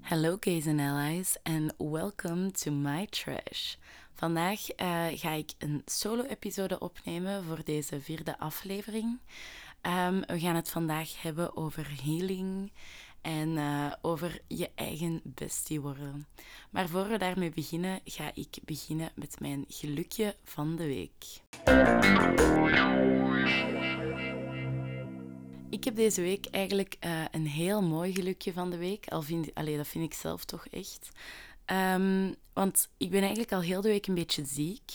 Hello gays and allies and welcome to my trash. Vandaag eh, ga ik een solo-episode opnemen voor deze vierde aflevering. Ehm, we gaan het vandaag hebben over healing en eh, over je eigen bestie worden. Maar voor we daarmee beginnen, ga ik beginnen met mijn gelukje van de week. Ik heb deze week eigenlijk uh, een heel mooi gelukje van de week. Al vind, allee, dat vind ik zelf toch echt. Um, want ik ben eigenlijk al heel de week een beetje ziek.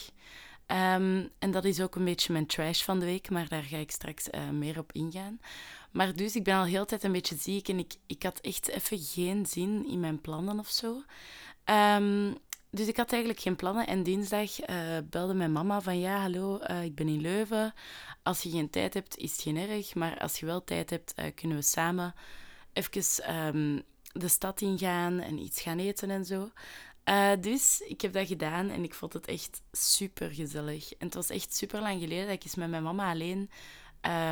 Um, en dat is ook een beetje mijn trash van de week, maar daar ga ik straks uh, meer op ingaan. Maar dus, ik ben al heel tijd een beetje ziek en ik, ik had echt even geen zin in mijn plannen of zo. Um, dus ik had eigenlijk geen plannen. En dinsdag uh, belde mijn mama van ja, hallo, uh, ik ben in Leuven. Als je geen tijd hebt, is het geen erg. Maar als je wel tijd hebt, uh, kunnen we samen even um, de stad ingaan en iets gaan eten en zo. dus ik heb dat gedaan en ik vond het echt super gezellig. En het was echt super lang geleden dat ik eens met mijn mama alleen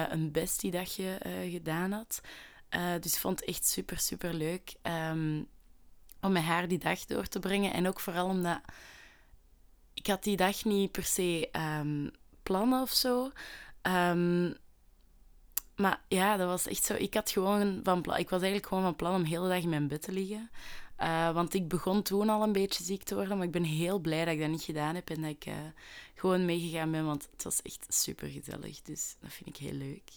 een bestie-dagje gedaan had. dus ik vond het echt super, super leuk. Um, om met haar die dag door te brengen. En ook vooral omdat ik had die dag niet per se um, plannen of zo. Um, maar ja, dat was echt zo. Ik had gewoon van plan, ik was eigenlijk gewoon van plan om de hele dag in mijn bed te liggen. Uh, want ik begon toen al een beetje ziek te worden, maar ik ben heel blij dat ik dat niet gedaan heb en dat ik uh, gewoon meegegaan ben, want het was echt super gezellig. Dus dat vind ik heel leuk.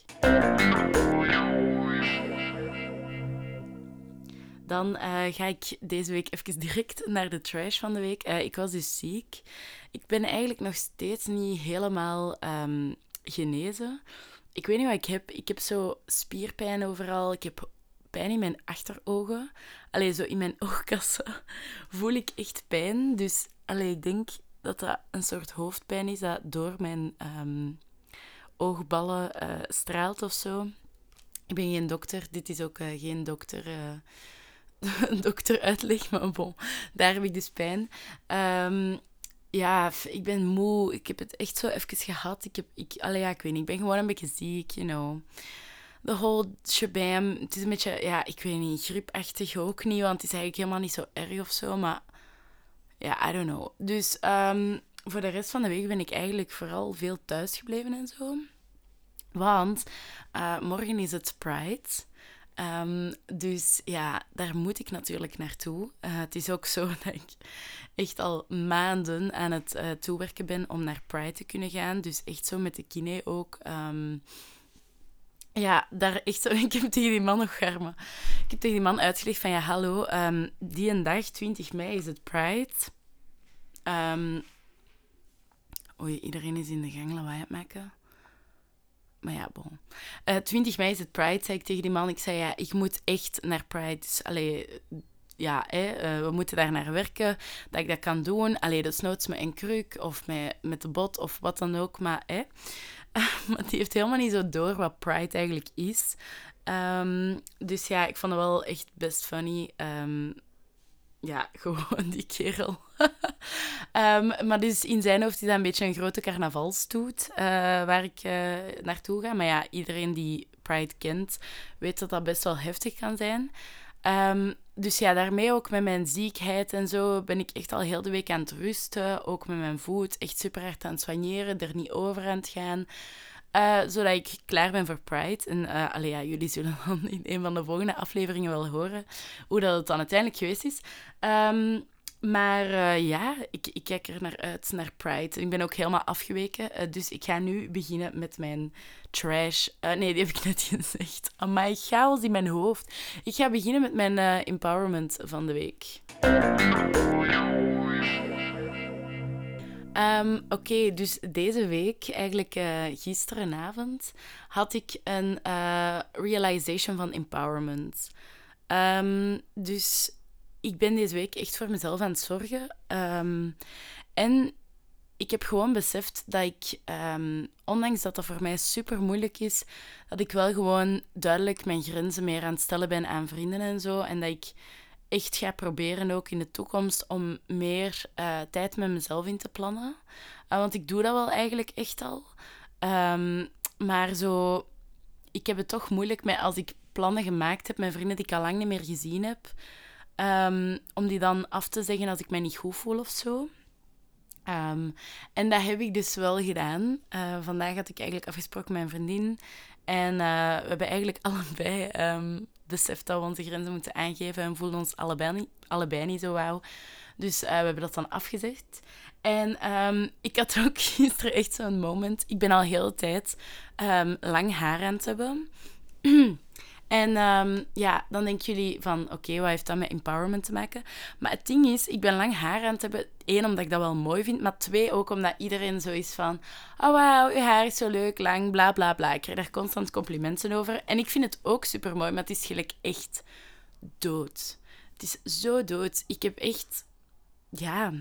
Dan uh, ga ik deze week even direct naar de trash van de week. Ik was dus ziek. Ik ben eigenlijk nog steeds niet helemaal um, genezen. Ik weet niet wat ik heb. Ik heb zo spierpijn overal. Ik heb pijn in mijn achterogen. Alleen zo in mijn oogkassen voel ik echt pijn. Dus allee, ik denk dat dat een soort hoofdpijn is dat door mijn um, oogballen uh, straalt of zo. Ik ben geen dokter. Dit is ook geen dokter dokter uitleg, maar bon, daar heb ik dus pijn. Um, ja, ik ben moe. Ik heb het echt zo even gehad. Ik heb, ik, allee, ja, ik weet niet, ik ben gewoon een beetje ziek, you know. De whole shabam. Het is een beetje, ja, ik weet niet, griepachtig ook niet, want het is eigenlijk helemaal niet zo erg of zo, maar ja, I don't know. Dus um, voor de rest van de week ben ik eigenlijk vooral veel thuis gebleven en zo. Want uh, morgen is het Pride. Um, dus ja, daar moet ik natuurlijk naartoe. Uh, het is ook zo dat ik echt al maanden aan het uh, toewerken ben om naar Pride te kunnen gaan. Dus echt zo met de kine ook. Um, ja, daar echt zo. Ik heb tegen die man nog garmen. Ik heb tegen die man uitgelegd van ja, hallo, um, die een dag, 20 mei, is het Pride. Um, oei, iedereen is in de gang lawaai het maken. Maar ja, bon. Uh, eh, 20 mei is het Pride, zei ik tegen die man. Ik zei, ja, ik moet echt naar Pride. Dus, allee, ja, hè, uh, we moeten daar naar werken. Dat ik dat kan doen. Allee, dat snoots met een kruk of met, met de bot of wat dan ook. Maar, hè. maar die heeft helemaal niet zo door wat Pride eigenlijk is. Um, dus ja, ik vond het wel echt best funny. Um, ja, gewoon die kerel. um, maar dus in zijn hoofd is dat een beetje een grote carnavalstoet uh, waar ik uh, naartoe ga. Maar ja, iedereen die Pride kent, weet dat dat best wel heftig kan zijn. Dus ja, daarmee ook met mijn ziekheid en zo ben ik echt al heel de week aan het rusten. Ook met mijn voet, echt super hard aan het soigneren, er niet over aan het gaan. Uh, zodat ik klaar ben voor Pride. En uh, ja, jullie zullen dan in een van de volgende afleveringen wel horen hoe dat het dan uiteindelijk geweest is. Um, maar uh, ja, ik, ik, kijk er naar uit, naar Pride. Ik ben ook helemaal afgeweken. dus ik ga nu beginnen met mijn trash. nee, die heb ik net gezegd. Amai, chaos in mijn hoofd. Ik ga beginnen met mijn empowerment van de week. Um, Oké, dus deze week, eigenlijk uh, gisterenavond, had ik een uh, realization van empowerment. Um, dus ik ben deze week echt voor mezelf aan het zorgen. Um, en ik heb gewoon beseft dat ik, ondanks dat dat voor mij super moeilijk is, dat ik wel gewoon duidelijk mijn grenzen meer aan het stellen ben aan vrienden en zo. En dat ik echt ga proberen ook in de toekomst om meer eh, tijd met mezelf in te plannen. Uh, want ik doe dat wel eigenlijk echt al. Um, maar zo, ik heb het toch moeilijk met als ik plannen gemaakt heb met vrienden die ik al lang niet meer gezien heb. Um, om die dan af te zeggen als ik mij niet goed voel of zo. Um, en dat heb ik dus wel gedaan. Uh, vandaag had ik eigenlijk afgesproken met mijn vriendin. En uh, we hebben eigenlijk allebei um, beseft dat we onze grenzen moeten aangeven. En voelden ons allebei niet, allebei niet zo wauw. Dus uh, we hebben dat dan afgezegd. En ik had ook gisteren echt zo'n moment. Ik ben al heel de tijd lang haar aan het hebben. En um, ja, dan denken jullie van, oké, wat heeft dat met empowerment te maken? Maar het ding is, ik ben lang haar aan het hebben. Eén, omdat ik dat wel mooi vind. Maar twee, ook omdat iedereen zo is van... Oh, wauw, je haar is zo leuk, lang, bla, bla, bla. Ik krijg daar constant complimenten over. En ik vind het ook super mooi, maar het is gelijk echt dood. Het is zo dood. Ik heb echt... Ja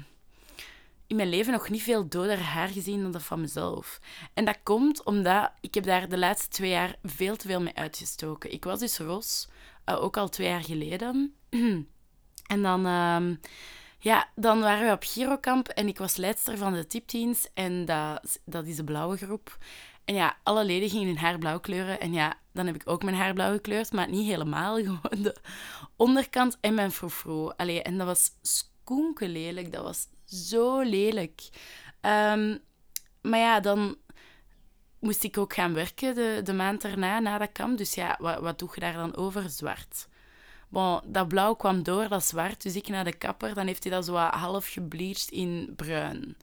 in mijn leven nog niet veel doder haar gezien dan dat van mezelf. En dat komt omdat ik heb daar de laatste twee jaar veel te veel mee uitgestoken. Ik was dus Ros, uh, ook al twee jaar geleden. en dan, uh, ja, dan waren we op Girokamp en ik was leidster van de tipteams. En dat, dat is de blauwe groep. En ja, alle leden gingen hun haar blauw kleuren. En ja, dan heb ik ook mijn haar blauw gekleurd, maar niet helemaal. Gewoon de onderkant en mijn froufrou. Allee, en dat was lelijk. Dat was zo lelijk. Um, maar ja, dan moest ik ook gaan werken de, de maand daarna, na dat kamp. Dus ja, wat, wat doe je daar dan over? Zwart. Bon, dat blauw kwam door, dat zwart. Dus ik naar de kapper, dan heeft hij dat zo half gebleached in bruin.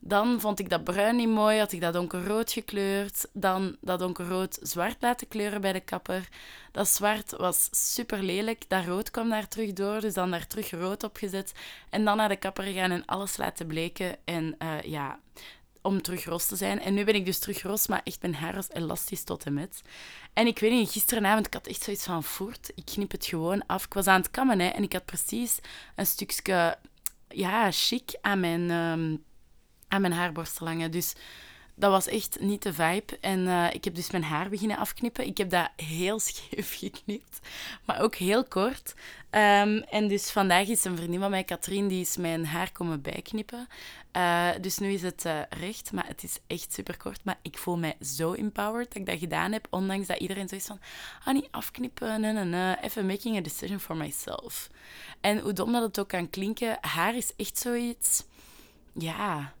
Dan vond ik dat bruin niet mooi, had ik dat donkerrood gekleurd. Dan dat donkerrood zwart laten kleuren bij de kapper. Dat zwart was super lelijk. Dat rood kwam daar terug door, dus dan daar terug rood op gezet. En dan naar de kapper gaan en alles laten bleken. En uh, ja, om terug ros te zijn. En nu ben ik dus terug ros, maar echt mijn haar was elastisch tot en met. En ik weet niet, gisteravond, ik had echt zoiets van voert. Ik knip het gewoon af. Ik was aan het kammen, hè, en ik had precies een stukje, ja, chic aan mijn... Um, aan mijn haarborstel Dus dat was echt niet de vibe. En uh, ik heb dus mijn haar beginnen afknippen. Ik heb dat heel scheef geknipt, maar ook heel kort. Um, en dus vandaag is een vriendin van mij, Katrien, die is mijn haar komen bijknippen. Uh, dus nu is het uh, recht, maar het is echt super kort. Maar ik voel mij zo empowered dat ik dat gedaan heb, ondanks dat iedereen zo is van, ah, niet afknippen, nee, nee, even making a decision for myself. En hoe dom dat het ook kan klinken, haar is echt zoiets, ja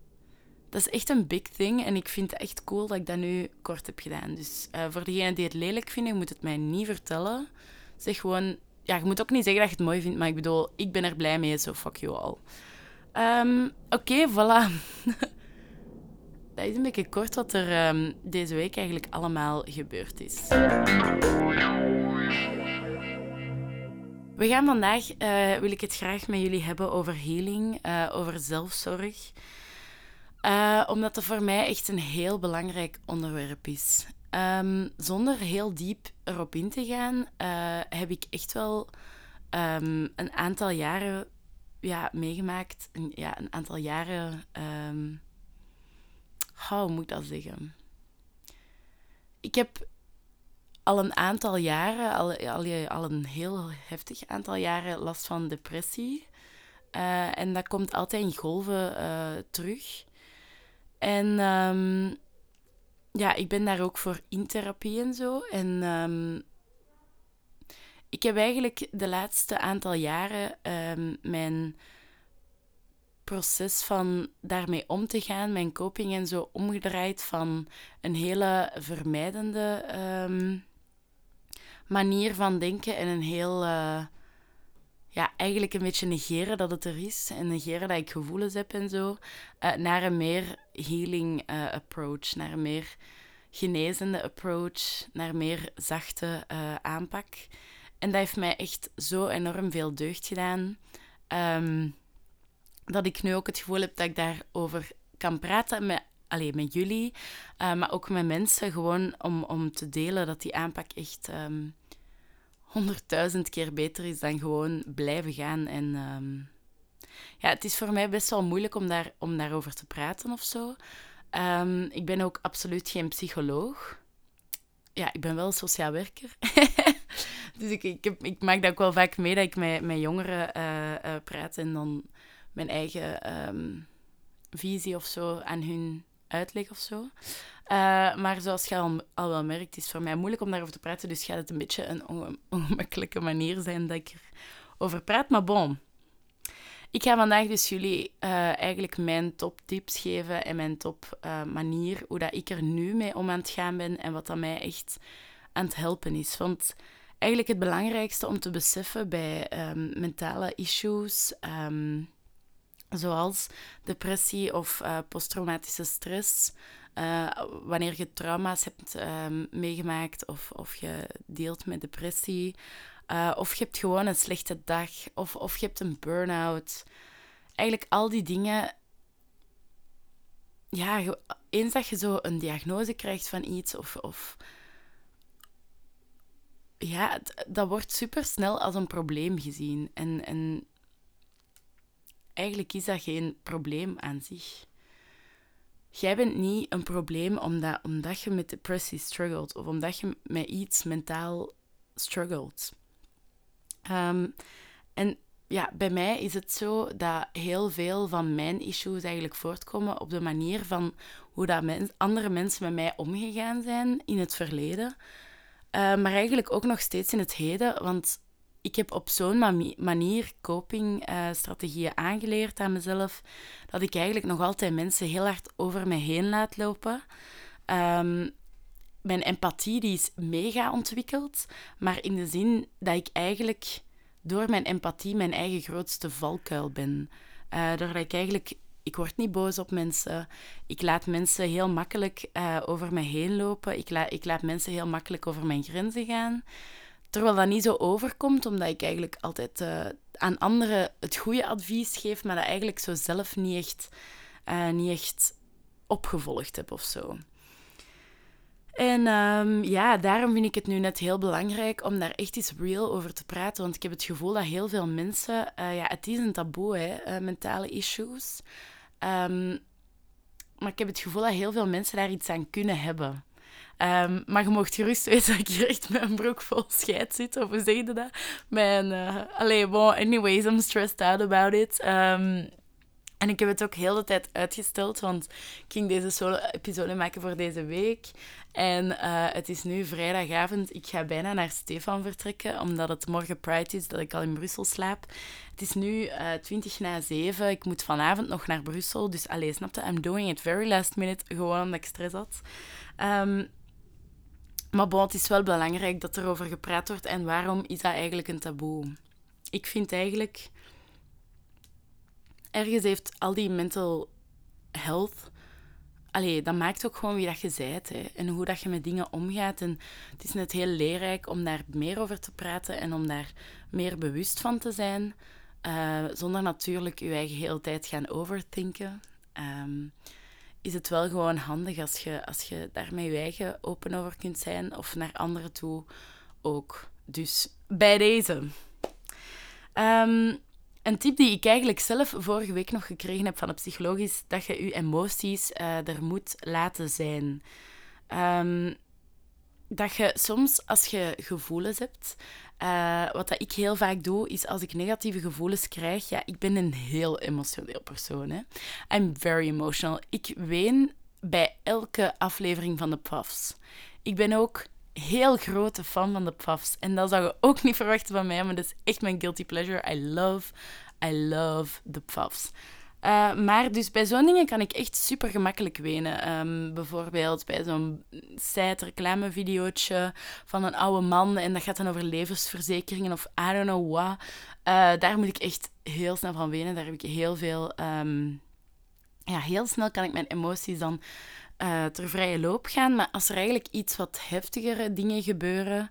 dat is echt een big thing. En ik vind het echt cool dat ik dat nu kort heb gedaan. Dus uh, voor degenen die het lelijk vinden, moet het mij niet vertellen. Zeg gewoon... Ja, je moet ook niet zeggen dat je het mooi vindt, maar ik bedoel, ik ben er blij mee, zo fuck you all. Um, Oké, voilà. dat is een beetje kort wat er um, deze week eigenlijk allemaal gebeurd is. We gaan vandaag, uh, wil ik het graag met jullie hebben over healing, uh, over zelfzorg. Uh, omdat het voor mij echt een heel belangrijk onderwerp is. Um, zonder heel diep erop in te gaan, uh, heb ik echt wel um, een aantal jaren ja, meegemaakt. Ja, een aantal jaren. Um, hoe moet ik dat zeggen? Ik heb al een aantal jaren, al, al, al een heel heftig aantal jaren, last van depressie. Uh, en dat komt altijd in golven terug. En um, ja, ik ben daar ook voor in therapie en zo. En um, ik heb eigenlijk de laatste aantal jaren um, mijn proces van daarmee om te gaan, mijn coping en zo, omgedraaid van een hele vermijdende manier van denken en een heel. Uh, ja, eigenlijk een beetje negeren dat het er is en negeren dat ik gevoelens heb en zo, uh, naar een meer healing uh, approach, naar een meer genezende approach, naar meer zachte uh, aanpak. En dat heeft mij echt zo enorm veel deugd gedaan, um, dat ik nu ook het gevoel heb dat ik daarover kan praten met, alleen met jullie, maar ook met mensen, gewoon om, om te delen dat die aanpak echt... Um, honderdduizend keer beter is dan gewoon blijven gaan. En um, ja, het is voor mij best wel moeilijk om, daar, om daarover te praten of zo. Um, ik ben ook absoluut geen psycholoog. Ja, ik ben wel sociaal werker. Dus ik, ik, ik maak dat ook wel vaak mee dat ik met, met jongeren uh, praat en dan mijn eigen ehm, visie of zo aan hun uitleg of zo. Uh, maar zoals je al, al wel merkt, is het voor mij moeilijk om daarover te praten. Dus gaat het een beetje een ongemakkelijke manier zijn dat ik erover praat. Maar bon. Ik ga vandaag dus jullie uh, eigenlijk mijn top tips geven en mijn top uh, manier hoe dat ik er nu mee om aan het gaan ben en wat dat mij echt aan het helpen is. Want eigenlijk het belangrijkste om te beseffen bij um, mentale issues, um, zoals depressie of uh, posttraumatische stress, uh, wanneer je trauma's hebt um, meegemaakt of, of je deelt met depressie, uh, of je hebt gewoon een slechte dag, of, of je hebt een burn-out. Eigenlijk al die dingen. Ja, eens dat je zo een diagnose krijgt van iets, of, of ja, dat wordt super snel als een probleem gezien. En, en eigenlijk is dat geen probleem aan zich. Jij bent niet een probleem omdat, omdat je met depressie struggelt of omdat je met iets mentaal struggelt. Ehm, en ja, bij mij is het zo dat heel veel van mijn issues eigenlijk voortkomen op de manier van hoe dat andere mensen met mij omgegaan zijn in het verleden. Uh, maar eigenlijk ook nog steeds in het heden, want ik heb op zo'n manier copingstrategieën uh, aangeleerd aan mezelf, dat ik eigenlijk nog altijd mensen heel hard over me heen laat lopen. Um, mijn empathie die is mega ontwikkeld, maar in de zin dat ik eigenlijk door mijn empathie mijn eigen grootste valkuil ben. Uh, doordat ik eigenlijk ik word niet boos op mensen. Ik laat mensen heel makkelijk uh, over me heen lopen. Ik, ik laat mensen heel makkelijk over mijn grenzen gaan. Terwijl dat niet zo overkomt, omdat ik eigenlijk altijd uh, aan anderen het goede advies geef, maar dat eigenlijk zo zelf niet echt, uh, niet echt opgevolgd heb of zo. En um, ja, daarom vind ik het nu net heel belangrijk om daar echt eens real over te praten. Want ik heb het gevoel dat heel veel mensen... Uh, ja, het is een taboe, hè, mentale issues. Um, maar ik heb het gevoel dat heel veel mensen daar iets aan kunnen hebben. Um, maar je mocht gerust weten dat ik hier echt met broek vol scheid zit. Of hoe zeg je dat? Mijn, uh, allee, bon, anyways, I'm stressed out about it. Um, en ik heb het ook heel de tijd uitgesteld, want ik ging deze solo-episode maken voor deze week. En uh, het is nu vrijdagavond. Ik ga bijna naar Stefan vertrekken, omdat het morgen Pride is, dat ik al in Brussel slaap. Het is nu uh, eh, 20 na 7. Ik moet vanavond nog naar Brussel. Dus alleen snapte, I'm doing it very last minute, gewoon omdat ik stress had. Um, maar bon, het is wel belangrijk dat er over gepraat wordt. En waarom is dat eigenlijk een taboe? Ik vind eigenlijk... Ergens heeft al die mental health... Allee, dat maakt ook gewoon wie dat je bent. Hè. En hoe dat je met dingen omgaat. En het is net heel leerrijk om daar meer over te praten. En om daar meer bewust van te zijn. Uh, zonder natuurlijk je eigen hele tijd gaan overthinken. Um, is het wel gewoon handig als je, als je daar met je open over kunt zijn of naar anderen toe ook. Dus bij deze. Um, een tip die ik eigenlijk zelf vorige week nog gekregen heb van een psycholoog is dat je je emoties uh, er moet laten zijn. Um, dat je soms, als je gevoelens hebt, uh, wat dat ik heel vaak doe, is als ik negatieve gevoelens krijg, ja, ik ben een heel emotioneel persoon. Hè. I'm very emotional. Ik ween bij elke aflevering van de Puffs. Ik ben ook heel grote fan van de Puffs. En dat zou je ook niet verwachten van mij, maar dat is echt mijn guilty pleasure. I love, I love the Puffs. Uh, maar dus bij zo'n dingen kan ik echt super gemakkelijk wenen. Um, bijvoorbeeld bij zo'n site reclamevideootje van een oude man en dat gaat dan over levensverzekeringen of I don't know what. Uh, daar moet ik echt heel snel van wenen. Daar heb ik heel veel... Um, ja, heel snel kan ik mijn emoties dan uh, ter vrije loop gaan. Maar als er eigenlijk iets wat heftigere dingen gebeuren...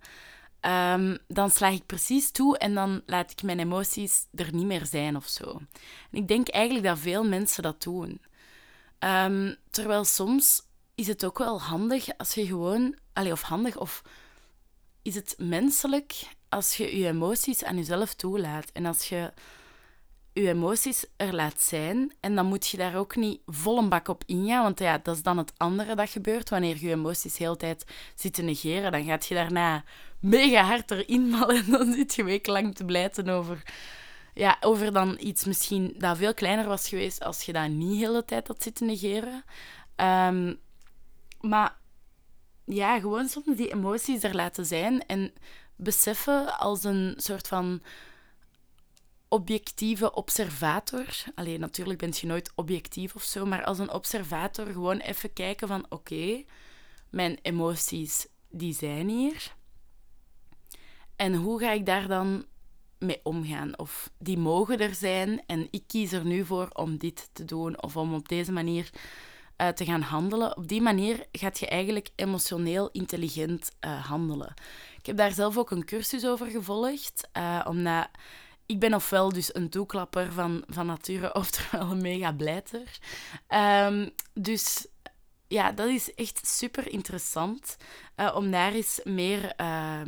Um, dan sla ik precies toe en dan laat ik mijn emoties er niet meer zijn of zo. En ik denk eigenlijk dat veel mensen dat doen. Um, terwijl soms is het ook wel handig als je gewoon, of handig, of is het menselijk als je je emoties aan jezelf toelaat en als je je emoties er laat zijn. En dan moet je daar ook niet vol een bak op ingaan. Want ja, dat is dan het andere dat gebeurt. Wanneer je je emoties de hele tijd zit te negeren, dan gaat je daarna mega hard erin. En dan zit je wekenlang te blijten over, ja, over dan iets misschien dat veel kleiner was geweest als je dat niet de hele tijd had zitten negeren. Ehm, maar ja, gewoon soms die emoties er laten zijn en beseffen als een soort van objectieve observator. Alleen natuurlijk ben je nooit objectief of zo, maar als een observator gewoon even kijken van oké, mijn emoties die zijn hier. En hoe ga ik daar dan mee omgaan? Of die mogen er zijn en ik kies er nu voor om dit te doen of om op deze manier uh, te gaan handelen. Op die manier gaat je eigenlijk emotioneel intelligent uh, handelen. Ik heb daar zelf ook een cursus over gevolgd, uh, omdat ik ben ofwel dus een toeklapper van, van nature, oftewel een mega blijter. Um, dus ja, dat is echt super interessant om daar eens meer, uh,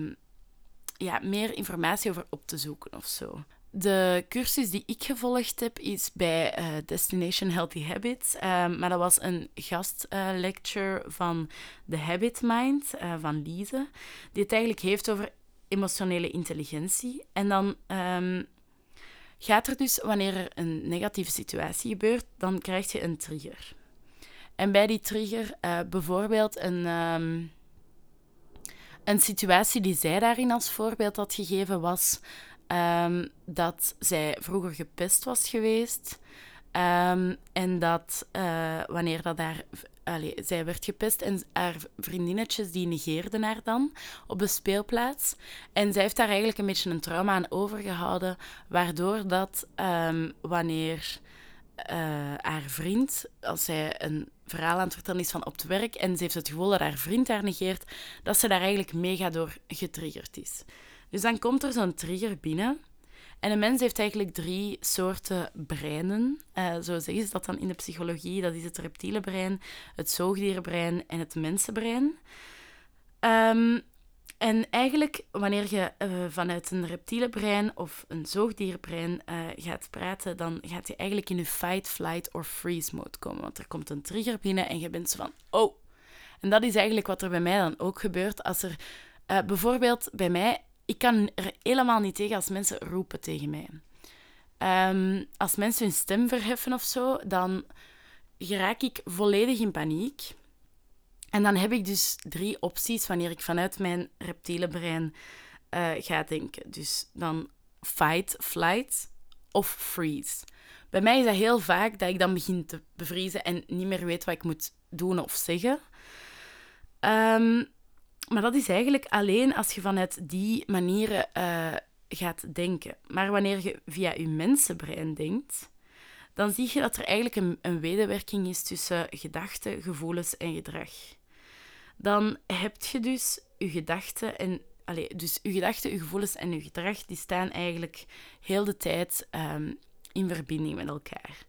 ja, meer informatie over op te zoeken of zo. De cursus die ik gevolgd heb is bij uh, Destination Healthy Habits. Uh, maar dat was een gastlecture uh, van The Habit Mind uh, van Lise. Die het eigenlijk heeft over emotionele intelligentie. En dan um, gaat er dus, wanneer er een negatieve situatie gebeurt, dan krijg je een trigger. En bij die trigger, bijvoorbeeld een, um, een situatie die zij daarin als voorbeeld had gegeven, was um, dat zij vroeger gepest was geweest. Um, en dat uh, wanneer dat daar Allee, zij werd gepest en haar vriendinnetjes die negeerden haar dan op de speelplaats. En zij heeft daar eigenlijk een beetje een trauma aan overgehouden, waardoor dat um, wanneer uh, haar vriend, als zij een verhaal aan het vertellen is van op het werk en ze heeft het gevoel dat haar vriend haar negeert, dat ze daar eigenlijk mega door getriggerd is. Dus dan komt er zo'n trigger binnen en een mens heeft eigenlijk drie soorten breinen. Uh, zo zeggen ze dat dan in de psychologie. Dat is het reptiele brein, het zoogdierenbrein en het mensenbrein. Um, en eigenlijk, wanneer je uh, vanuit een reptiele brein of een zoogdierenbrein uh, gaat praten, dan gaat je eigenlijk in een fight, flight or freeze mode komen. Want er komt een trigger binnen en je bent zo van, oh. En dat is eigenlijk wat er bij mij dan ook gebeurt als er uh, bijvoorbeeld bij mij ik kan er helemaal niet tegen als mensen roepen tegen mij. Um, als mensen hun stem verheffen of zo, dan geraak ik volledig in paniek. En dan heb ik dus drie opties wanneer ik vanuit mijn reptiele brein uh, ga denken. Dus dan fight, flight of freeze. Bij mij is dat heel vaak dat ik dan begin te bevriezen en niet meer weet wat ik moet doen of zeggen. Um, maar dat is eigenlijk alleen als je vanuit die manieren uh, gaat denken. Maar wanneer je via je mensenbrein denkt, dan zie je dat er eigenlijk een, een wederwerking is tussen gedachten, gevoelens en gedrag. Dan heb je dus je gedachten en allez, dus je gedachten, je gevoelens en je gedrag, die staan eigenlijk heel de tijd um, in verbinding met elkaar.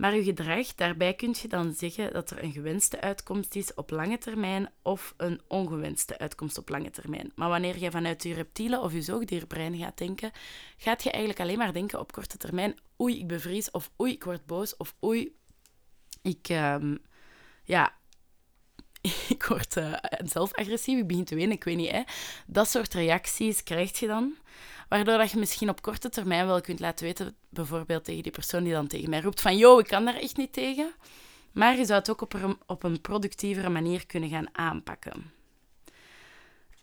Maar je gedrag, daarbij kun je dan zeggen dat er een gewenste uitkomst is op lange termijn of een ongewenste uitkomst op lange termijn. Maar wanneer je vanuit je reptiele of je zoogdierbrein gaat denken, gaat je eigenlijk alleen maar denken op korte termijn: oei, ik bevries, of oei, ik word boos, of oei, ik, um, ja, ik word uh, zelf agressief, ik begin te wenen, ik weet niet. Hè. Dat soort reacties krijg je dan. Waardoor dat je misschien op korte termijn wel kunt laten weten, bijvoorbeeld tegen die persoon die dan tegen mij roept van yo, ik kan daar echt niet tegen. Maar je zou het ook op een, op een productievere manier kunnen gaan aanpakken.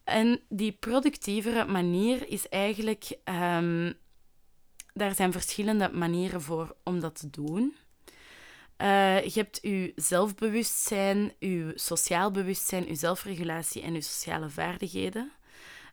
En die productievere manier is eigenlijk... Um, daar zijn verschillende manieren voor om dat te doen. Uh, je hebt je zelfbewustzijn, je sociaal bewustzijn, je zelfregulatie en je sociale vaardigheden.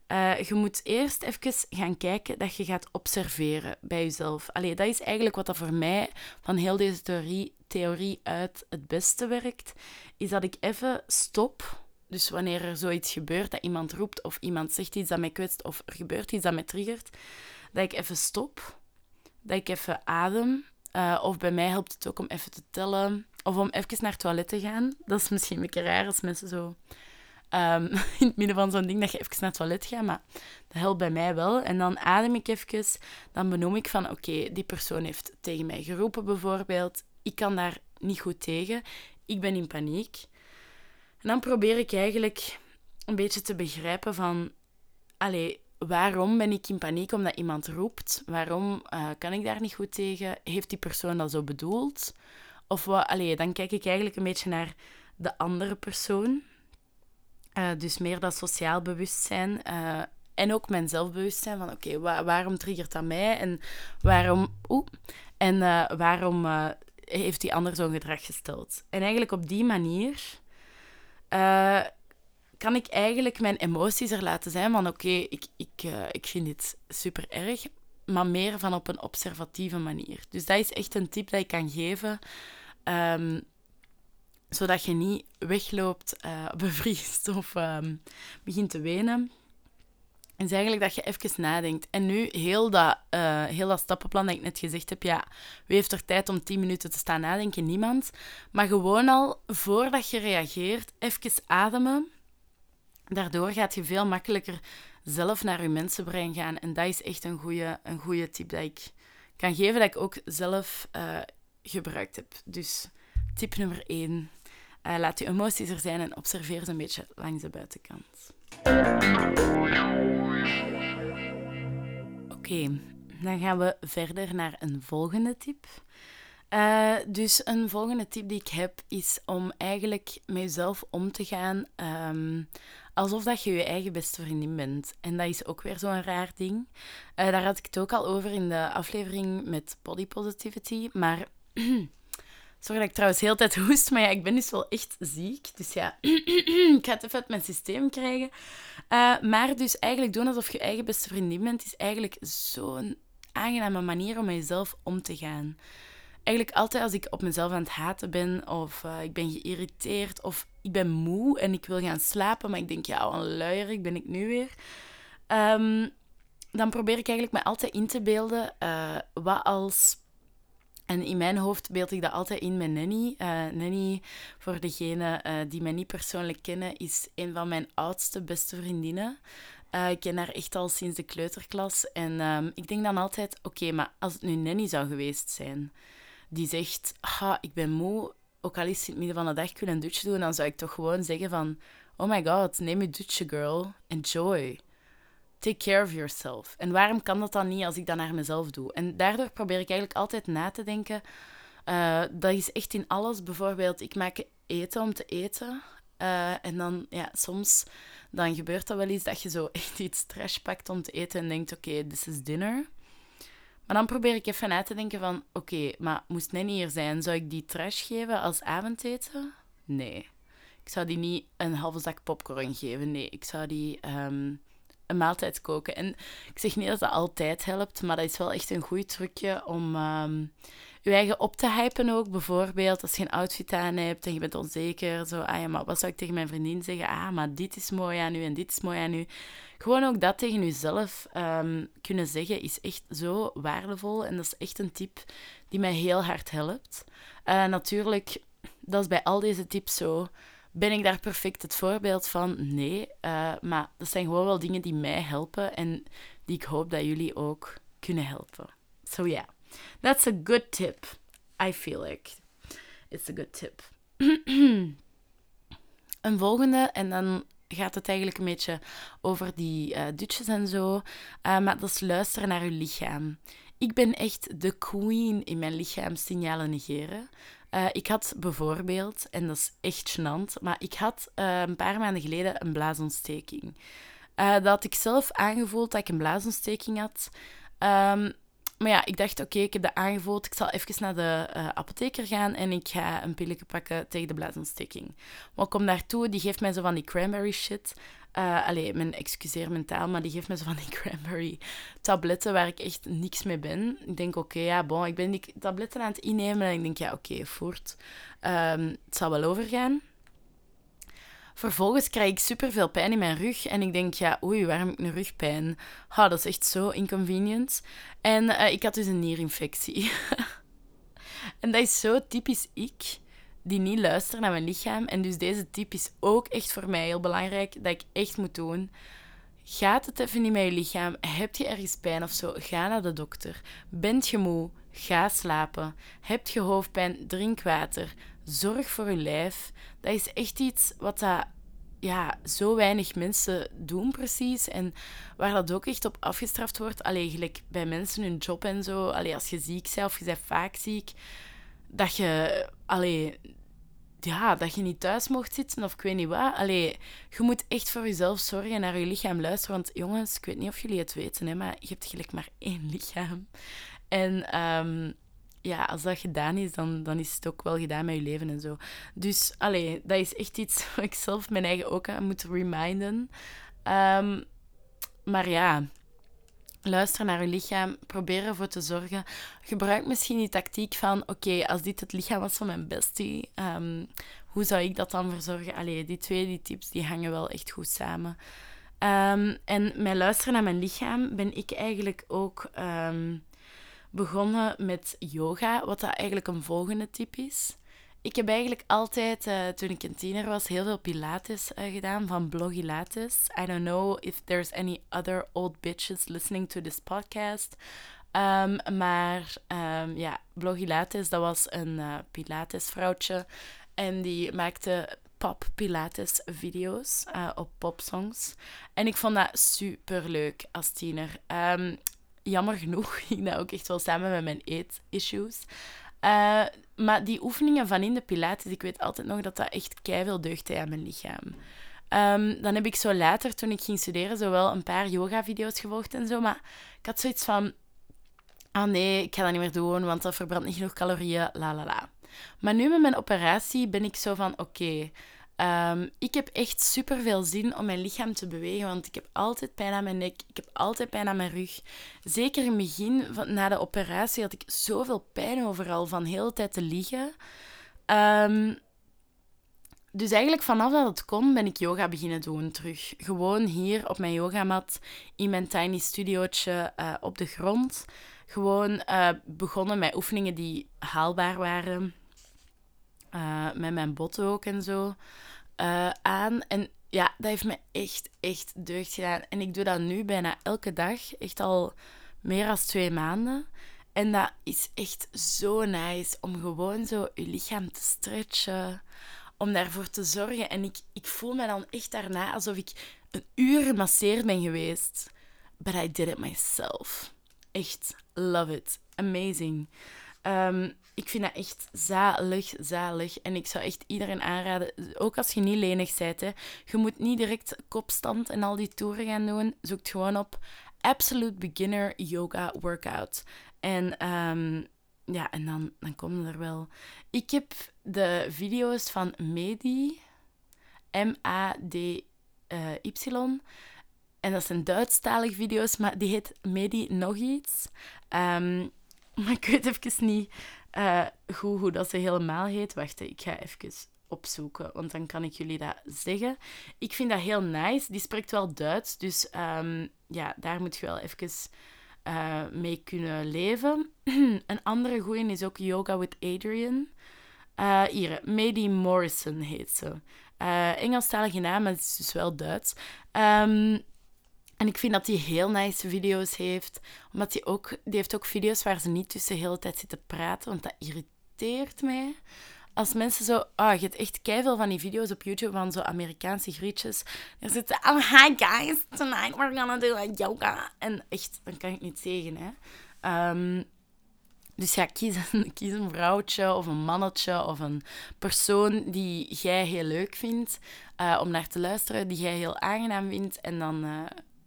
Uh, je moet eerst even gaan kijken dat je gaat observeren bij jezelf. Allee, dat is eigenlijk wat dat voor mij van heel deze theorie, theorie uit het beste werkt. Is dat ik even stop. Dus wanneer er zoiets gebeurt, dat iemand roept of iemand zegt iets dat mij kwetst of er gebeurt iets dat mij triggert, dat ik even stop. Dat ik even adem. Uh, of bij mij helpt het ook om even te tellen. Of om even naar het toilet te gaan. Dat is misschien een beetje raar als mensen zo ehm, in het midden van zo'n ding dat je even naar het toilet gaat, maar dat helpt bij mij wel. En dan adem ik even, dan benoem ik van oké, die persoon heeft tegen mij geroepen bijvoorbeeld. Ik kan daar niet goed tegen. Ik ben in paniek. En dan probeer ik eigenlijk een beetje te begrijpen van... Allee, waarom ben ik in paniek omdat iemand roept? Waarom uh, kan ik daar niet goed tegen? Heeft die persoon dat zo bedoeld? Of wat, allee, dan kijk ik eigenlijk een beetje naar de andere persoon. Uh, dus meer dat sociaal bewustzijn. Uh, en ook mijn zelfbewustzijn van oké, waarom triggert dat mij? En waarom, oeh, en waarom heeft die ander zo'n gedrag gesteld? En eigenlijk op die manier kan ik eigenlijk mijn emoties er laten zijn van oké, ik, ik, uh, ik vind dit super erg, maar meer van op een observatieve manier. Dus dat is echt een tip dat ik kan geven, um, zodat je niet wegloopt, uh, bevriest of um, begint te wenen. is eigenlijk dat je even nadenkt. En nu, heel dat, uh, heel dat stappenplan dat ik net gezegd heb, ja, wie heeft er tijd om 10 minuten te staan nadenken? Niemand. Maar gewoon al, voordat je reageert, even ademen Daardoor gaat je veel makkelijker zelf naar je mensenbrein gaan. En dat is echt een goede, een tip dat ik kan geven, dat ik ook zelf uh, gebruikt heb. Dus tip nummer 1. Uh, eh, laat je emoties er zijn en observeer ze een beetje langs de buitenkant. Oké, dan gaan we verder naar een volgende tip. Uh, dus een volgende tip die ik heb is om eigenlijk met jezelf om te gaan um, alsof dat je je eigen beste vriendin bent. En dat is ook weer zo'n raar ding. Uh, daar had ik het ook al over in de aflevering met body positivity. Maar. Sorry dat ik trouwens heel tijd hoest, maar ja, ik ben dus wel echt ziek. Dus ja, ik ga het even uit mijn systeem krijgen. Uh, maar dus eigenlijk doen alsof je eigen beste vriendin bent, is eigenlijk zo'n aangename manier om met jezelf om te gaan eigenlijk altijd als ik op mezelf aan het haten ben, of uh, ik ben geïrriteerd, of ik ben moe en ik wil gaan slapen, maar ik denk, ja, een luierik ben ik nu weer. Um, dan probeer ik eigenlijk me altijd in te beelden uh, wat als... En in mijn hoofd beeld ik dat altijd in met Nanny. Uh, Nanny, voor degenen die mij niet persoonlijk kennen, is een van mijn oudste beste vriendinnen. ik ken haar echt al sinds de kleuterklas. En um, ik denk dan altijd, oké, maar als het nu Nanny zou geweest zijn die zegt, ah, ik ben moe, ook al is het in het midden van de dag, ik wil een dutje doen, dan zou ik toch gewoon zeggen van, oh my god, neem je dutje, girl. Enjoy. Take care of yourself. En waarom kan dat dan niet als ik dat naar mezelf doe? En daardoor probeer ik eigenlijk altijd na te denken. Uh, dat is echt in alles. Bijvoorbeeld, ik maak eten om te eten. Uh, en dan, ja, soms dan gebeurt dat wel eens dat je zo echt iets trash pakt om te eten en denkt, oké, this is dinner. Maar dan probeer ik even na te denken van... Oké, maar moest Nanny hier zijn, zou ik die trash geven als avondeten? Nee. Ik zou die niet een halve zak popcorn geven. Nee, ik zou die ehm, een maaltijd koken. En ik zeg niet dat dat altijd helpt, maar dat is wel echt een goed trucje om um, je eigen op te hypen ook. Bijvoorbeeld als je een outfit aan hebt en je bent onzeker. Zo, ah ja, maar wat zou ik tegen mijn vriendin zeggen? Ah, maar dit is mooi aan u en dit is mooi aan u. Gewoon ook dat tegen jezelf um, kunnen zeggen is echt zo waardevol. En dat is echt een tip die mij heel hard helpt. Uh, natuurlijk, dat is bij al deze tips zo. Ben ik daar perfect het voorbeeld van? Nee. Uh, maar dat zijn gewoon wel dingen die mij helpen en die ik hoop dat jullie ook kunnen helpen. So yeah, that's a good tip. I feel like it's a good tip. een volgende, en dan gaat het eigenlijk een beetje over die uh, dutjes en zo. Uh, maar dat is luisteren naar je lichaam. Ik ben echt de queen in mijn lichaam signalen negeren. Uh, ik had bijvoorbeeld, en dat is echt gênant, maar ik had een paar maanden geleden een blaasontsteking. dat had ik zelf aangevoeld dat ik een blaasontsteking had. Um, maar ja, ik dacht, oké, ik heb dat aangevoeld. Ik zal even naar de uh, apotheker gaan en ik ga een pilletje pakken tegen de blaasontsteking. Maar ik kom daartoe, die geeft mij zo van die cranberry shit. Uh, allee, mijn excuseer mentaal, maar die geeft me zo van die cranberry tabletten waar ik echt niks mee ben. Ik denk, oké, ja, bon, ik ben die tabletten aan het innemen en ik denk, ja, oké, voort. Um, het zal wel overgaan. Vervolgens krijg ik superveel pijn in mijn rug. En ik denk, ja, oei, waarom heb ik een rugpijn? Ha, dat is echt zo inconvenient. En uh, ik had dus een nierinfectie. en dat is zo typisch ik. die niet luisteren naar mijn lichaam. En dus deze tip is ook echt voor mij heel belangrijk, dat ik echt moet doen. Gaat het even niet met je lichaam? Heb je ergens pijn of zo? Ga naar de dokter. Bent je moe? Ga slapen. Heb je hoofdpijn? Drink water. Zorg voor je lijf. Dat is echt iets wat dat, ja, zo weinig mensen doen precies. En waar dat ook echt op afgestraft wordt. Alleen gelijk bij mensen hun job en zo. Allee, als je ziek bent of je bent vaak ziek. Dat je... Allee, ja, dat je niet thuis mocht zitten of ik weet niet wat. Allee, je moet echt voor jezelf zorgen en naar je lichaam luisteren. Want jongens, ik weet niet of jullie het weten, hè, maar je hebt gelijk maar één lichaam. En ehm, ja, als dat gedaan is, dan, dan is het ook wel gedaan met je leven en zo. Dus allee, dat is echt iets wat ik zelf mijn eigen ook aan moet reminden. Ehm, maar ja, luister naar je lichaam, probeer ervoor te zorgen. Gebruik misschien die tactiek van, oké, als dit het lichaam was van mijn bestie, um, hoe zou ik dat dan verzorgen? Allee, die twee die tips, die hangen wel echt goed samen. Um, en met luisteren naar mijn lichaam ben ik eigenlijk ook begonnen met yoga, wat dat eigenlijk een volgende tip is. Ik heb eigenlijk altijd, uh, toen ik een tiener was, heel veel pilates uh, gedaan van Blogilates. I don't know if there's any other old bitches listening to this podcast. Um, maar um, ja, Blogilates, dat was een uh, pilatesvrouwtje. En die maakte pop pilates video's op popsongs. En ik vond dat super leuk als tiener. Um, jammer genoeg ging dat ook echt wel samen met mijn eet-issues. Uh, maar die oefeningen van in de Pilates, ik weet altijd nog dat dat echt keihard deugde aan mijn lichaam. Um, dan heb ik zo later, toen ik ging studeren, zo wel een paar yoga-video's gevolgd en zo. Maar ik had zoiets van... Ah nee, ik ga dat niet meer doen, want dat verbrandt niet genoeg calorieën, la la la. Maar nu met mijn operatie ben ik zo van... Oké, Um, ik heb echt super veel zin om mijn lichaam te bewegen, want ik heb altijd pijn aan mijn nek, ik heb altijd pijn aan mijn rug. Zeker in het begin, van, na de operatie, had ik zoveel pijn overal van de hele tijd te liggen. Um, dus eigenlijk vanaf dat het kon, ben ik yoga beginnen doen terug. Gewoon hier op mijn yogamat, in mijn tiny studiootje uh, op de grond. Gewoon uh, begonnen met oefeningen die haalbaar waren. Uh, met mijn botten ook en zo uh, aan. En ja, dat heeft me echt, echt deugd gedaan. En ik doe dat nu bijna elke dag, echt al meer dan twee maanden. En dat is echt zo nice om gewoon zo je lichaam te stretchen, om daarvoor te zorgen. En ik, ik voel me dan echt daarna alsof ik een uur gemasseerd ben geweest. But I did it myself. Echt, love it. Amazing. Um, ik vind dat echt zalig, zalig. En ik zou echt iedereen aanraden, ook als je niet lenig bent, hè, je moet niet direct kopstand en al die toeren gaan doen. Zoek gewoon op Absolute Beginner Yoga Workout. En um, ja, en dan, dan komen er wel. Ik heb de video's van Medi, M-A-D-Y. En dat zijn Duitsstalige video's, maar die heet Medi nog iets. Um, maar ik weet even niet uh, goed hoe dat ze helemaal heet. Wacht, ik ga even opzoeken, want dan kan ik jullie dat zeggen. Ik vind dat heel nice. Die spreekt wel Duits, dus um, ja, daar moet je wel even uh, mee kunnen leven. Een andere goeie is ook Yoga with Adrian. Uh, hier, Mady Morrison heet ze. Uh, Engelstalige naam, maar het is dus wel Duits. Um, en ik vind dat hij heel nice video's heeft. Omdat hij ook... Die heeft ook video's waar ze niet tussen de hele tijd zitten praten. Want dat irriteert mij. Als mensen zo... Ah, je hebt echt keiveel van die video's op YouTube van zo Amerikaanse grietjes. Er zitten... Oh, hi guys. Tonight we're gonna do a yoga. En echt, dan kan ik niet zeggen, hè. Um, dus ja, kies een, kies een vrouwtje of een mannetje of een persoon die jij heel leuk vindt uh, om naar te luisteren, die jij heel aangenaam vindt. En dan uh,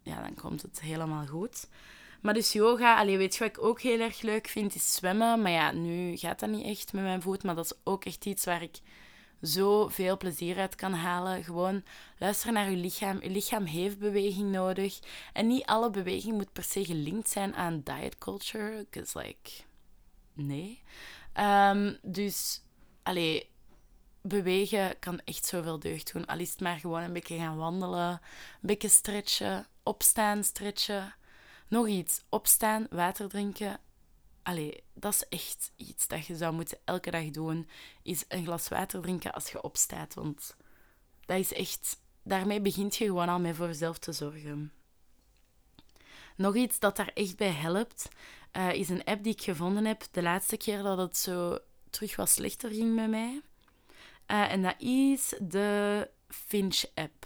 ja, dan komt het helemaal goed. Maar dus yoga, allee, weet je wat ik ook heel erg leuk vind, is zwemmen. Maar ja, nu gaat dat niet echt met mijn voet. Maar dat is ook echt iets waar ik zo veel plezier uit kan halen. Gewoon luisteren naar je lichaam. Je lichaam heeft beweging nodig. En niet alle beweging moet per se gelinkt zijn aan diet culture. Because like, nee. Um, dus, allee, bewegen kan echt zoveel deugd doen. Al is het maar gewoon een beetje gaan wandelen, een beetje stretchen, opstaan, stretchen. Nog iets, opstaan, water drinken. allee, dat is echt iets dat je zou moeten elke dag doen. Is een glas water drinken als je opstaat. Want dat is echt... Daarmee begint je gewoon al mee voor jezelf te zorgen. Nog iets dat daar echt bij helpt, uh, is een app die ik gevonden heb de laatste keer dat het zo terug wat slechter ging met mij. Uh, en dat is de Finch-app.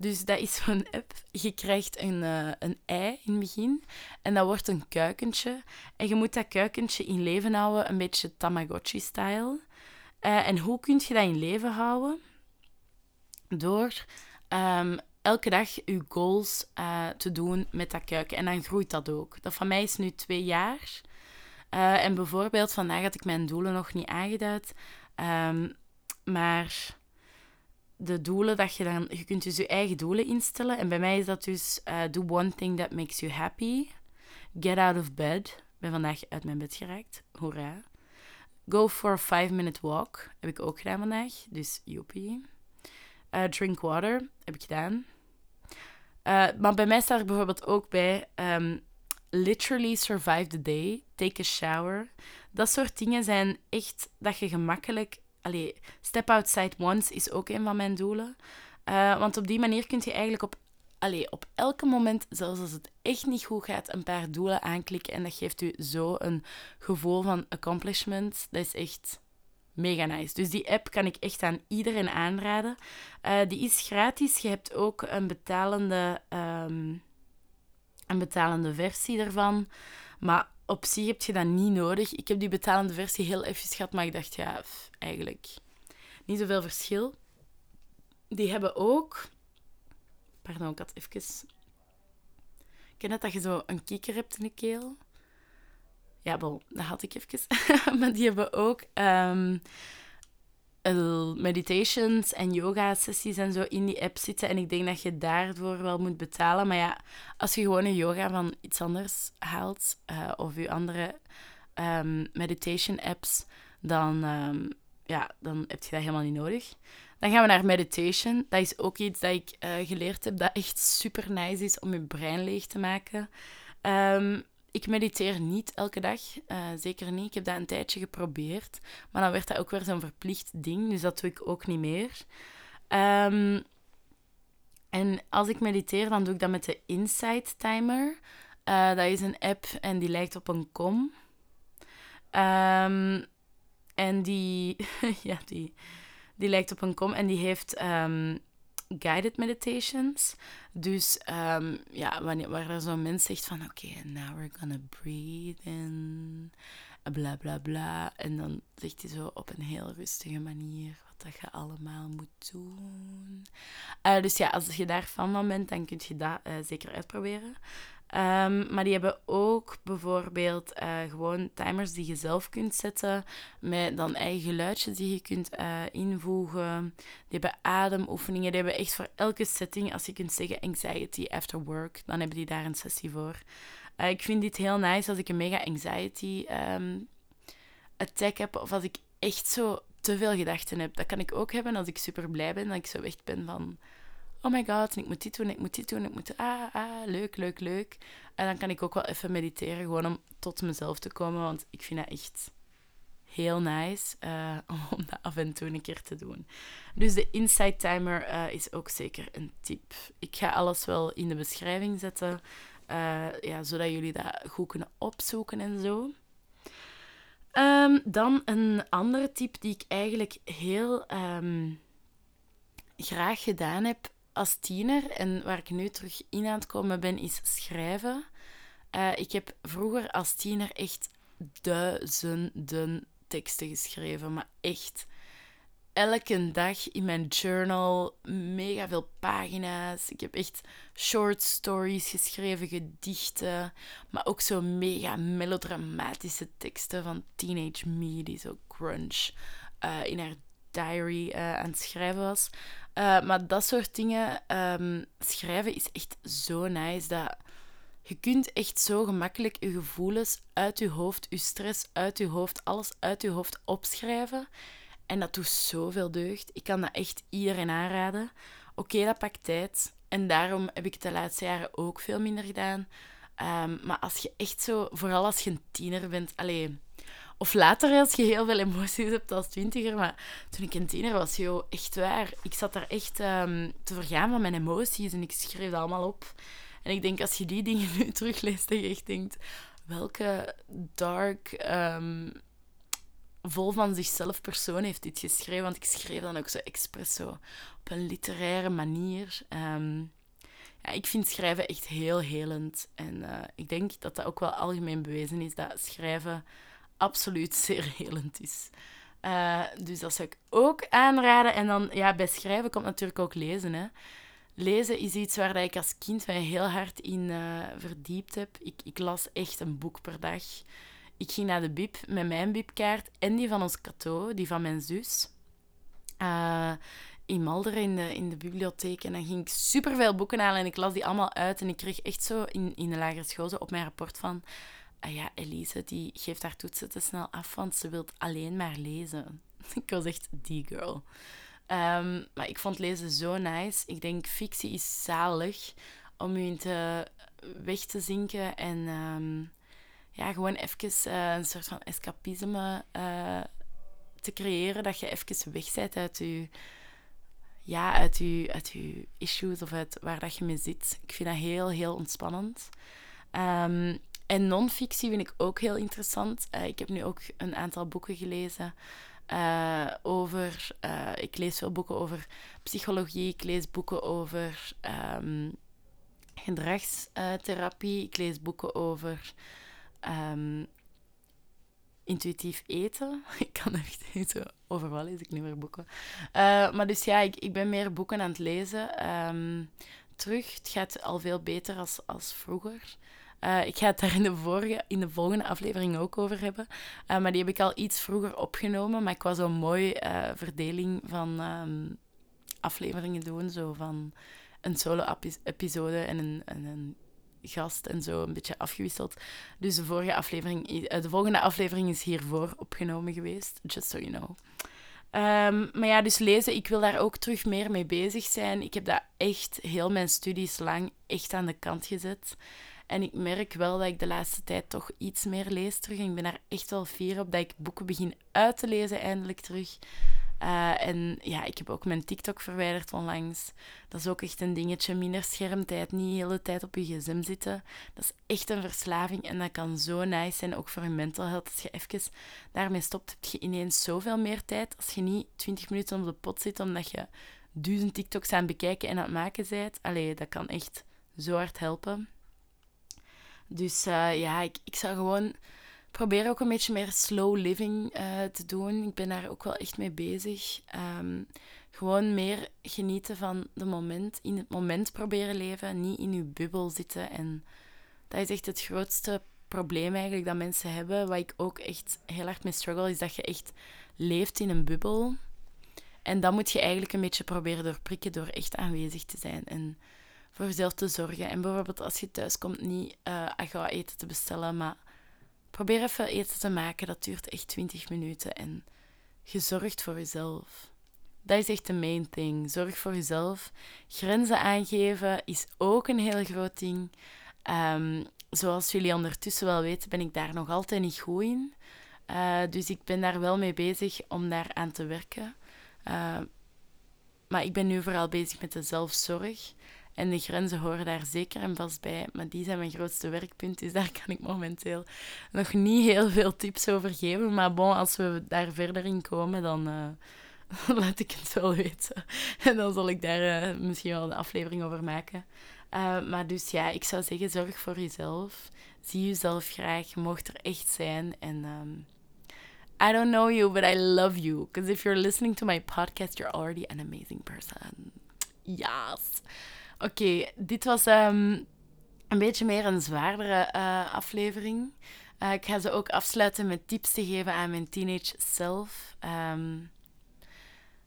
Dus dat is zo'n app. Je krijgt een, uh, een ei in het begin en dat wordt een kuikentje. En je moet dat kuikentje in leven houden, een beetje Tamagotchi-style. Uh, en hoe kun je dat in leven houden? Door um, elke dag je goals uh, te doen met dat kuiken. En dan groeit dat ook. Dat van mij is nu twee jaar. en bijvoorbeeld, vandaag had ik mijn doelen nog niet aangeduid. Um, maar de doelen dat je dan... Je kunt dus je eigen doelen instellen. En bij mij is dat dus... Uh, do one thing that makes you happy. Get out of bed. Ik ben vandaag uit mijn bed geraakt. Hoera. Go for a five-minute walk. Heb ik ook gedaan vandaag. Dus joepie. Uh, drink water. Heb ik gedaan. Uh, maar bij mij staat er bijvoorbeeld ook bij... Um, literally survive the day. Take a shower. Dat soort dingen zijn echt dat je gemakkelijk allee, step outside once is ook een van mijn doelen. Uh, want op die manier kun je eigenlijk op, allee, op elke moment, zelfs als het echt niet goed gaat, een paar doelen aanklikken. En dat geeft u zo een gevoel van accomplishment. Dat is echt mega nice. Dus die app kan ik echt aan iedereen aanraden. Uh, die is gratis. Je hebt ook een betalende, um, een betalende versie ervan. Maar op zich heb je dat niet nodig. Ik heb die betalende versie heel even gehad, maar ik dacht, ja, eigenlijk niet zoveel verschil. Die hebben ook... Pardon, ik had even... Ken het dat je zo een kikker hebt in de keel? Ja, wel, dat had ik even. maar die hebben ook um, meditations en yoga-sessies en zo in die app zitten. En ik denk dat je daarvoor wel moet betalen. Maar ja, als je gewoon een yoga van iets anders haalt, uh, of je andere um, meditation-apps, dan, um, ja, dan heb je dat helemaal niet nodig. Dan gaan we naar meditation. Dat is ook iets dat ik uh, geleerd heb dat echt super nice is om je brein leeg te maken. Um, ik mediteer niet elke dag, uh, zeker niet. Ik heb dat een tijdje geprobeerd, maar dan werd dat ook weer zo'n verplicht ding, dus dat doe ik ook niet meer. Um, en als ik mediteer, dan doe ik dat met de Insight Timer. Uh, dat is een app en die lijkt op een kom. Um, en die, ja, die, die lijkt op een kom en die heeft um, guided meditations. Dus um, ja, wanneer, waar er zo'n mens zegt van oké, now we're gonna breathe in, bla bla bla. En dan zegt hij zo op een heel rustige manier wat dat je allemaal moet doen. Uh, dus ja, als je daar van bent, dan kun je dat uh, zeker uitproberen. Um, maar die hebben ook bijvoorbeeld uh, gewoon timers die je zelf kunt zetten. Met dan eigen geluidjes die je kunt uh, invoegen. Die hebben ademoefeningen. Die hebben echt voor elke setting, als je kunt zeggen anxiety after work, dan hebben die daar een sessie voor. Uh, ik vind dit heel nice als ik een mega anxiety um, attack heb. Of als ik echt zo te veel gedachten heb. Dat kan ik ook hebben als ik super blij ben. Dat ik zo echt ben van oh my god, ik moet dit doen, ik moet dit doen, ik moet... Ah, ah, leuk, leuk, leuk. En dan kan ik ook wel even mediteren, gewoon om tot mezelf te komen, want ik vind dat echt heel nice uh, om dat af en toe een keer te doen. Dus de Insight Timer uh, is ook zeker een tip. Ik ga alles wel in de beschrijving zetten, uh, ja, zodat jullie dat goed kunnen opzoeken en zo. Um, dan een andere tip die ik eigenlijk heel um, graag gedaan heb als tiener en waar ik nu terug in aan het komen ben, is schrijven. Uh, ik heb vroeger als tiener echt duizenden teksten geschreven, maar echt elke dag in mijn journal mega veel pagina's. Ik heb echt short stories geschreven, gedichten, maar ook zo mega melodramatische teksten van Teenage Me, die zo grunge uh, in haar diary uh, aan het schrijven was. Uh, maar dat soort dingen um, schrijven is echt zo nice. Dat je kunt echt zo gemakkelijk je gevoelens uit je hoofd, je stress uit je hoofd, alles uit je hoofd opschrijven. En dat doet zoveel deugd. Ik kan dat echt iedereen aanraden. Oké, dat pakt tijd. En daarom heb ik het de laatste jaren ook veel minder gedaan. Ehm, maar als je echt zo, vooral als je een tiener bent, alleen of later als je heel veel emoties hebt als twintiger. Maar toen ik een tiener was, joh, echt waar. Ik zat daar echt um, te vergaan van mijn emoties en ik schreef dat allemaal op. En ik denk, als je die dingen nu terugleest, dat je echt denkt... Welke dark, um, vol van zichzelf persoon heeft dit geschreven? Want ik schreef dan ook zo expres zo op een literaire manier. Um, ja, ik vind schrijven echt heel helend. En uh, ik denk dat dat ook wel algemeen bewezen is, dat schrijven absoluut zeer helend is. Uh, dus dat zou ik ook aanraden. En dan, ja, bij schrijven komt natuurlijk ook lezen. Hè. Lezen is iets waar ik als kind mij heel hard in uh, verdiept heb. Ik, ik las echt een boek per dag. Ik ging naar de bib met mijn bibkaart en die van ons Cato, die van mijn zus. Uh, in Malder in de, in de bibliotheek. En dan ging ik superveel boeken halen en ik las die allemaal uit. En ik kreeg echt zo in, in de lagere school op mijn rapport van ah ja, Elise die geeft haar toetsen te snel af, want ze wil alleen maar lezen. ik was echt die girl. Ehm, maar ik vond lezen zo nice. Ik denk, fictie is zalig om je in te, weg te zinken en ehm, ja, gewoon even uh, een soort van escapisme uh, te creëren. Dat je even weg uit je, ja, uit je, uit je issues of uit waar dat je mee zit. Ik vind dat heel, heel ontspannend. Um, en non-fictie vind ik ook heel interessant. Uh, ik heb nu ook een aantal boeken gelezen uh, over... Uh, ik lees veel boeken over psychologie. Ik lees boeken over um, gedragstherapie. Ik lees boeken over um, intuïtief eten. Ik kan echt niet zo... Over wat lees ik niet meer boeken? maar dus ja, ik, ik ben meer boeken aan het lezen. Um, terug. Het gaat al veel beter als, als vroeger. Uh, ik ga het daar in de, vorige, in de volgende aflevering ook over hebben. Uh, maar die heb ik al iets vroeger opgenomen. Maar ik was zo'n mooie uh, verdeling van um, afleveringen doen. Zo van een solo-episode en een, en een gast en zo een beetje afgewisseld. Dus de, vorige aflevering, de volgende aflevering is hiervoor opgenomen geweest. Just so you know. Um, maar ja, dus lezen, ik wil daar ook terug meer mee bezig zijn. Ik heb dat echt heel mijn studies lang echt aan de kant gezet. En ik merk wel dat ik de laatste tijd toch iets meer lees terug. En ik ben daar echt wel fier op dat ik boeken begin uit te lezen eindelijk terug. Uh, en ja, ik heb ook mijn TikTok verwijderd onlangs. Dat is ook echt een dingetje. Minder schermtijd, niet de hele tijd op je gsm zitten. Dat is echt een verslaving en dat kan zo nice zijn, ook voor je mental health. Als je even daarmee stopt, heb je ineens zoveel meer tijd. Als je niet 20 minuten op de pot zit omdat je duizend TikToks aan het bekijken en aan het maken bent. Allee, dat kan echt zo hard helpen. Dus uh, ja, ik, ik zou gewoon proberen ook een beetje meer slow living uh, te doen. Ik ben daar ook wel echt mee bezig. Um, gewoon meer genieten van de moment, in het moment proberen leven, niet in je bubbel zitten. En dat is echt het grootste probleem eigenlijk dat mensen hebben, wat ik ook echt heel hard mee struggle, is dat je echt leeft in een bubbel. En dat moet je eigenlijk een beetje proberen doorprikken door echt aanwezig te zijn. En voor jezelf te zorgen. En bijvoorbeeld als je thuis komt, niet uh, eten te bestellen, maar probeer even eten te maken. Dat duurt echt 20 minuten. En je zorgt voor jezelf. Dat is echt de main thing. Zorg voor jezelf. Grenzen aangeven is ook een heel groot ding. Um, zoals jullie ondertussen wel weten, ben ik daar nog altijd niet goed in. Uh, dus ik ben daar wel mee bezig om daar aan te werken. Uh, maar ik ben nu vooral bezig met de zelfzorg. En de grenzen horen daar zeker en vast bij. Maar die zijn mijn grootste werkpunt. Dus daar kan ik momenteel nog niet heel veel tips over geven. Maar bon, als we daar verder in komen, dan uh, laat ik het wel weten. En dan zal ik daar uh, misschien wel een aflevering over maken. Uh, maar dus ja, ik zou zeggen, zorg voor jezelf. Zie jezelf graag. Mocht er echt zijn. En um, I don't know you, but I love you. Because if you're listening to my podcast, you're already an amazing person. Yes. Oké, dit was um, een beetje meer een zwaardere uh, aflevering. Uh, ik ga ze ook afsluiten met tips te geven aan mijn teenage self. Um,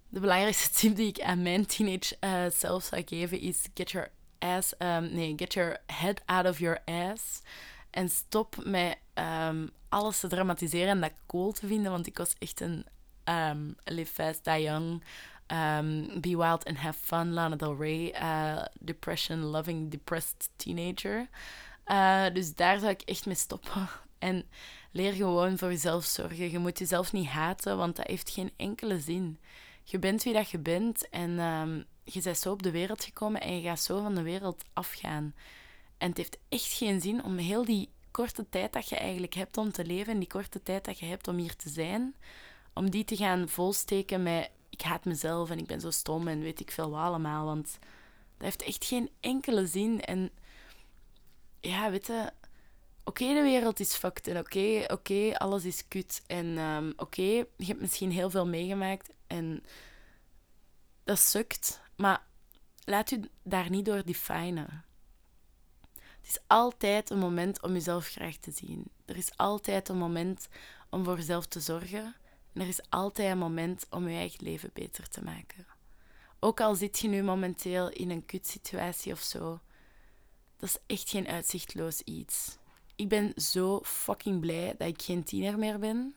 de belangrijkste tip die ik aan mijn teenage uh, self zou geven is get your ass, um, nee, get your head out of your ass. En stop met alles te dramatiseren en dat cool te vinden, want ik was echt een um, live fast, die young um, Be Wild and Have Fun, Lana Del Rey, uh, Depression Loving Depressed Teenager. Uh, dus daar zou ik echt mee stoppen. En leer gewoon voor jezelf zorgen. Je moet jezelf niet haten, want dat heeft geen enkele zin. Je bent wie dat je bent en uh, je bent zo op de wereld gekomen en je gaat zo van de wereld afgaan. En het heeft echt geen zin om heel die korte tijd dat je eigenlijk hebt om te leven, en die korte tijd dat je hebt om hier te zijn, om die te gaan volsteken met ik haat mezelf en ik ben zo stom en weet ik veel wat allemaal. Want dat heeft echt geen enkele zin. En ja, weet je, oké, de wereld is fucked en oké, oké, alles is kut. En ehm, oké, je hebt misschien heel veel meegemaakt en dat sukt. Maar laat u daar niet door definen. Het is altijd een moment om jezelf graag te zien. Er is altijd een moment om voor jezelf te zorgen. En er is altijd een moment om je eigen leven beter te maken. Ook al zit je nu momenteel in een kutsituatie of zo, dat is echt geen uitzichtloos iets. Ik ben zo fucking blij dat ik geen tiener meer ben.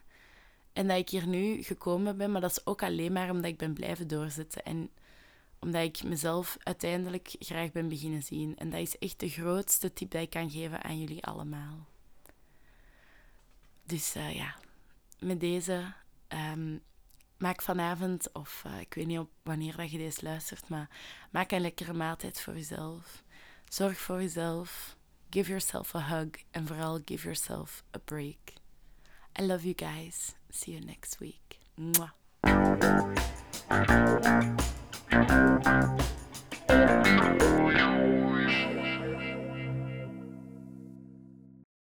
En dat ik hier nu gekomen ben, maar dat is ook alleen maar omdat ik ben blijven doorzetten. En omdat ik mezelf uiteindelijk graag ben beginnen zien. En dat is echt de grootste tip dat ik kan geven aan jullie allemaal. Dus uh, ja, met deze Ehm, maak vanavond, of eh, ik weet niet op wanneer dat je deze luistert, maar maak een lekkere maaltijd voor jezelf. Zorg voor jezelf. Give yourself a hug. En vooral give yourself a break. I love you guys. See you next week. Mwah.